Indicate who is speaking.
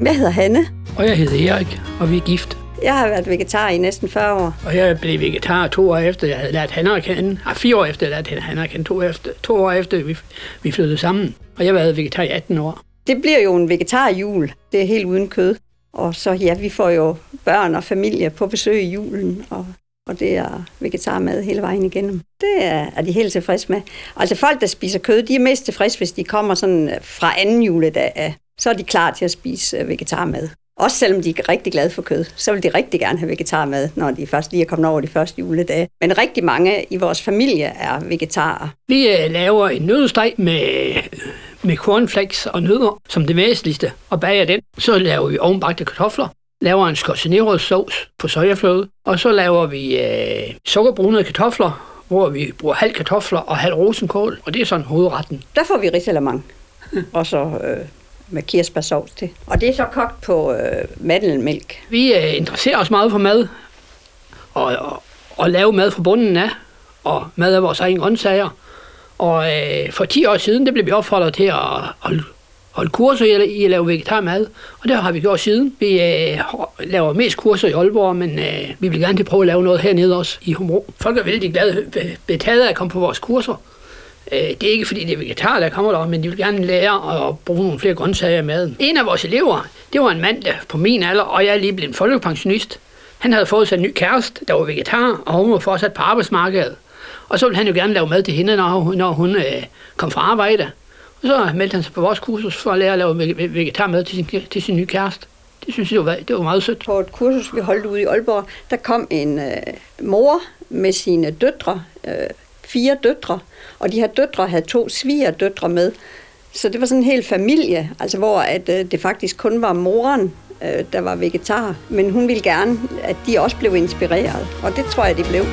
Speaker 1: Jeg hedder Hanne.
Speaker 2: Og jeg hedder Erik, og vi er gift.
Speaker 1: Jeg har været vegetar i næsten 40 år.
Speaker 2: Og jeg blev vegetar to år efter, jeg havde lært Hanna at kende. Ah, fire år efter, jeg lærte Hanna at kende. To, efter, to år efter, vi, vi flyttede sammen. Og jeg har været vegetar i 18 år.
Speaker 1: Det bliver jo en vegetarjul. Det er helt uden kød. Og så ja, vi får jo børn og familie på besøg i julen, og, og det er vegetarmad hele vejen igennem. Det er, er de helt tilfredse med. Altså folk, der spiser kød, de er mest tilfredse, hvis de kommer sådan fra anden juledag af. Så er de klar til at spise øh, vegetarmad. Også selvom de er rigtig glade for kød, så vil de rigtig gerne have vegetarmad, når de først lige er kommet over de første juledage. Men rigtig mange i vores familie er vegetarer.
Speaker 2: Vi øh, laver en nødsteg med, med cornflakes og nødder som det væsentligste, og bager den. Så laver vi ovenbagte kartofler, laver en skorsenero sauce på sojafløde, og så laver vi øh, sukkerbrunede kartofler, hvor vi bruger halv kartofler og halv rosenkål, og det er sådan hovedretten.
Speaker 1: Der får vi risalamang, og så øh, med kirsebærsovs til. Og det er så kogt på øh, mandelmælk.
Speaker 2: Vi øh, interesserer os meget for mad, og, og, og lave mad fra bunden af, og mad af vores egen grøntsager. Og øh, for 10 år siden, det blev vi opfordret til at holde, holde kurser i, i at lave vegetarmad, og det har vi gjort siden. Vi øh, laver mest kurser i Aalborg, men øh, vi vil gerne prøve at lave noget hernede også i Humro. Folk er vældig glade øh, betaget af at komme på vores kurser. Øh, det er ikke fordi, det er vegetar, der kommer der, men de vil gerne lære at bruge nogle flere grøntsager i maden. En af vores elever, det var en mand der på min alder, og jeg er lige blevet folkepensionist. Han havde fået sig en ny kæreste, der var vegetar, og hun var fortsat på arbejdsmarkedet. Og så ville han jo gerne lave mad til hende, når hun, når hun øh, kom fra arbejde. Og så meldte han sig på vores kursus for at lære at lave vegetarmad til sin, til sin nye kæreste. Det synes jeg, var, det var meget sødt.
Speaker 1: På et kursus, vi holdt ude i Aalborg, der kom en øh, mor med sine døtre, øh, fire døtre, og de her døtre havde to svigerdøtre med. Så det var sådan en hel familie, altså hvor at, øh, det faktisk kun var moren, øh, der var vegetar. Men hun ville gerne, at de også blev inspireret, og det tror jeg, de blev.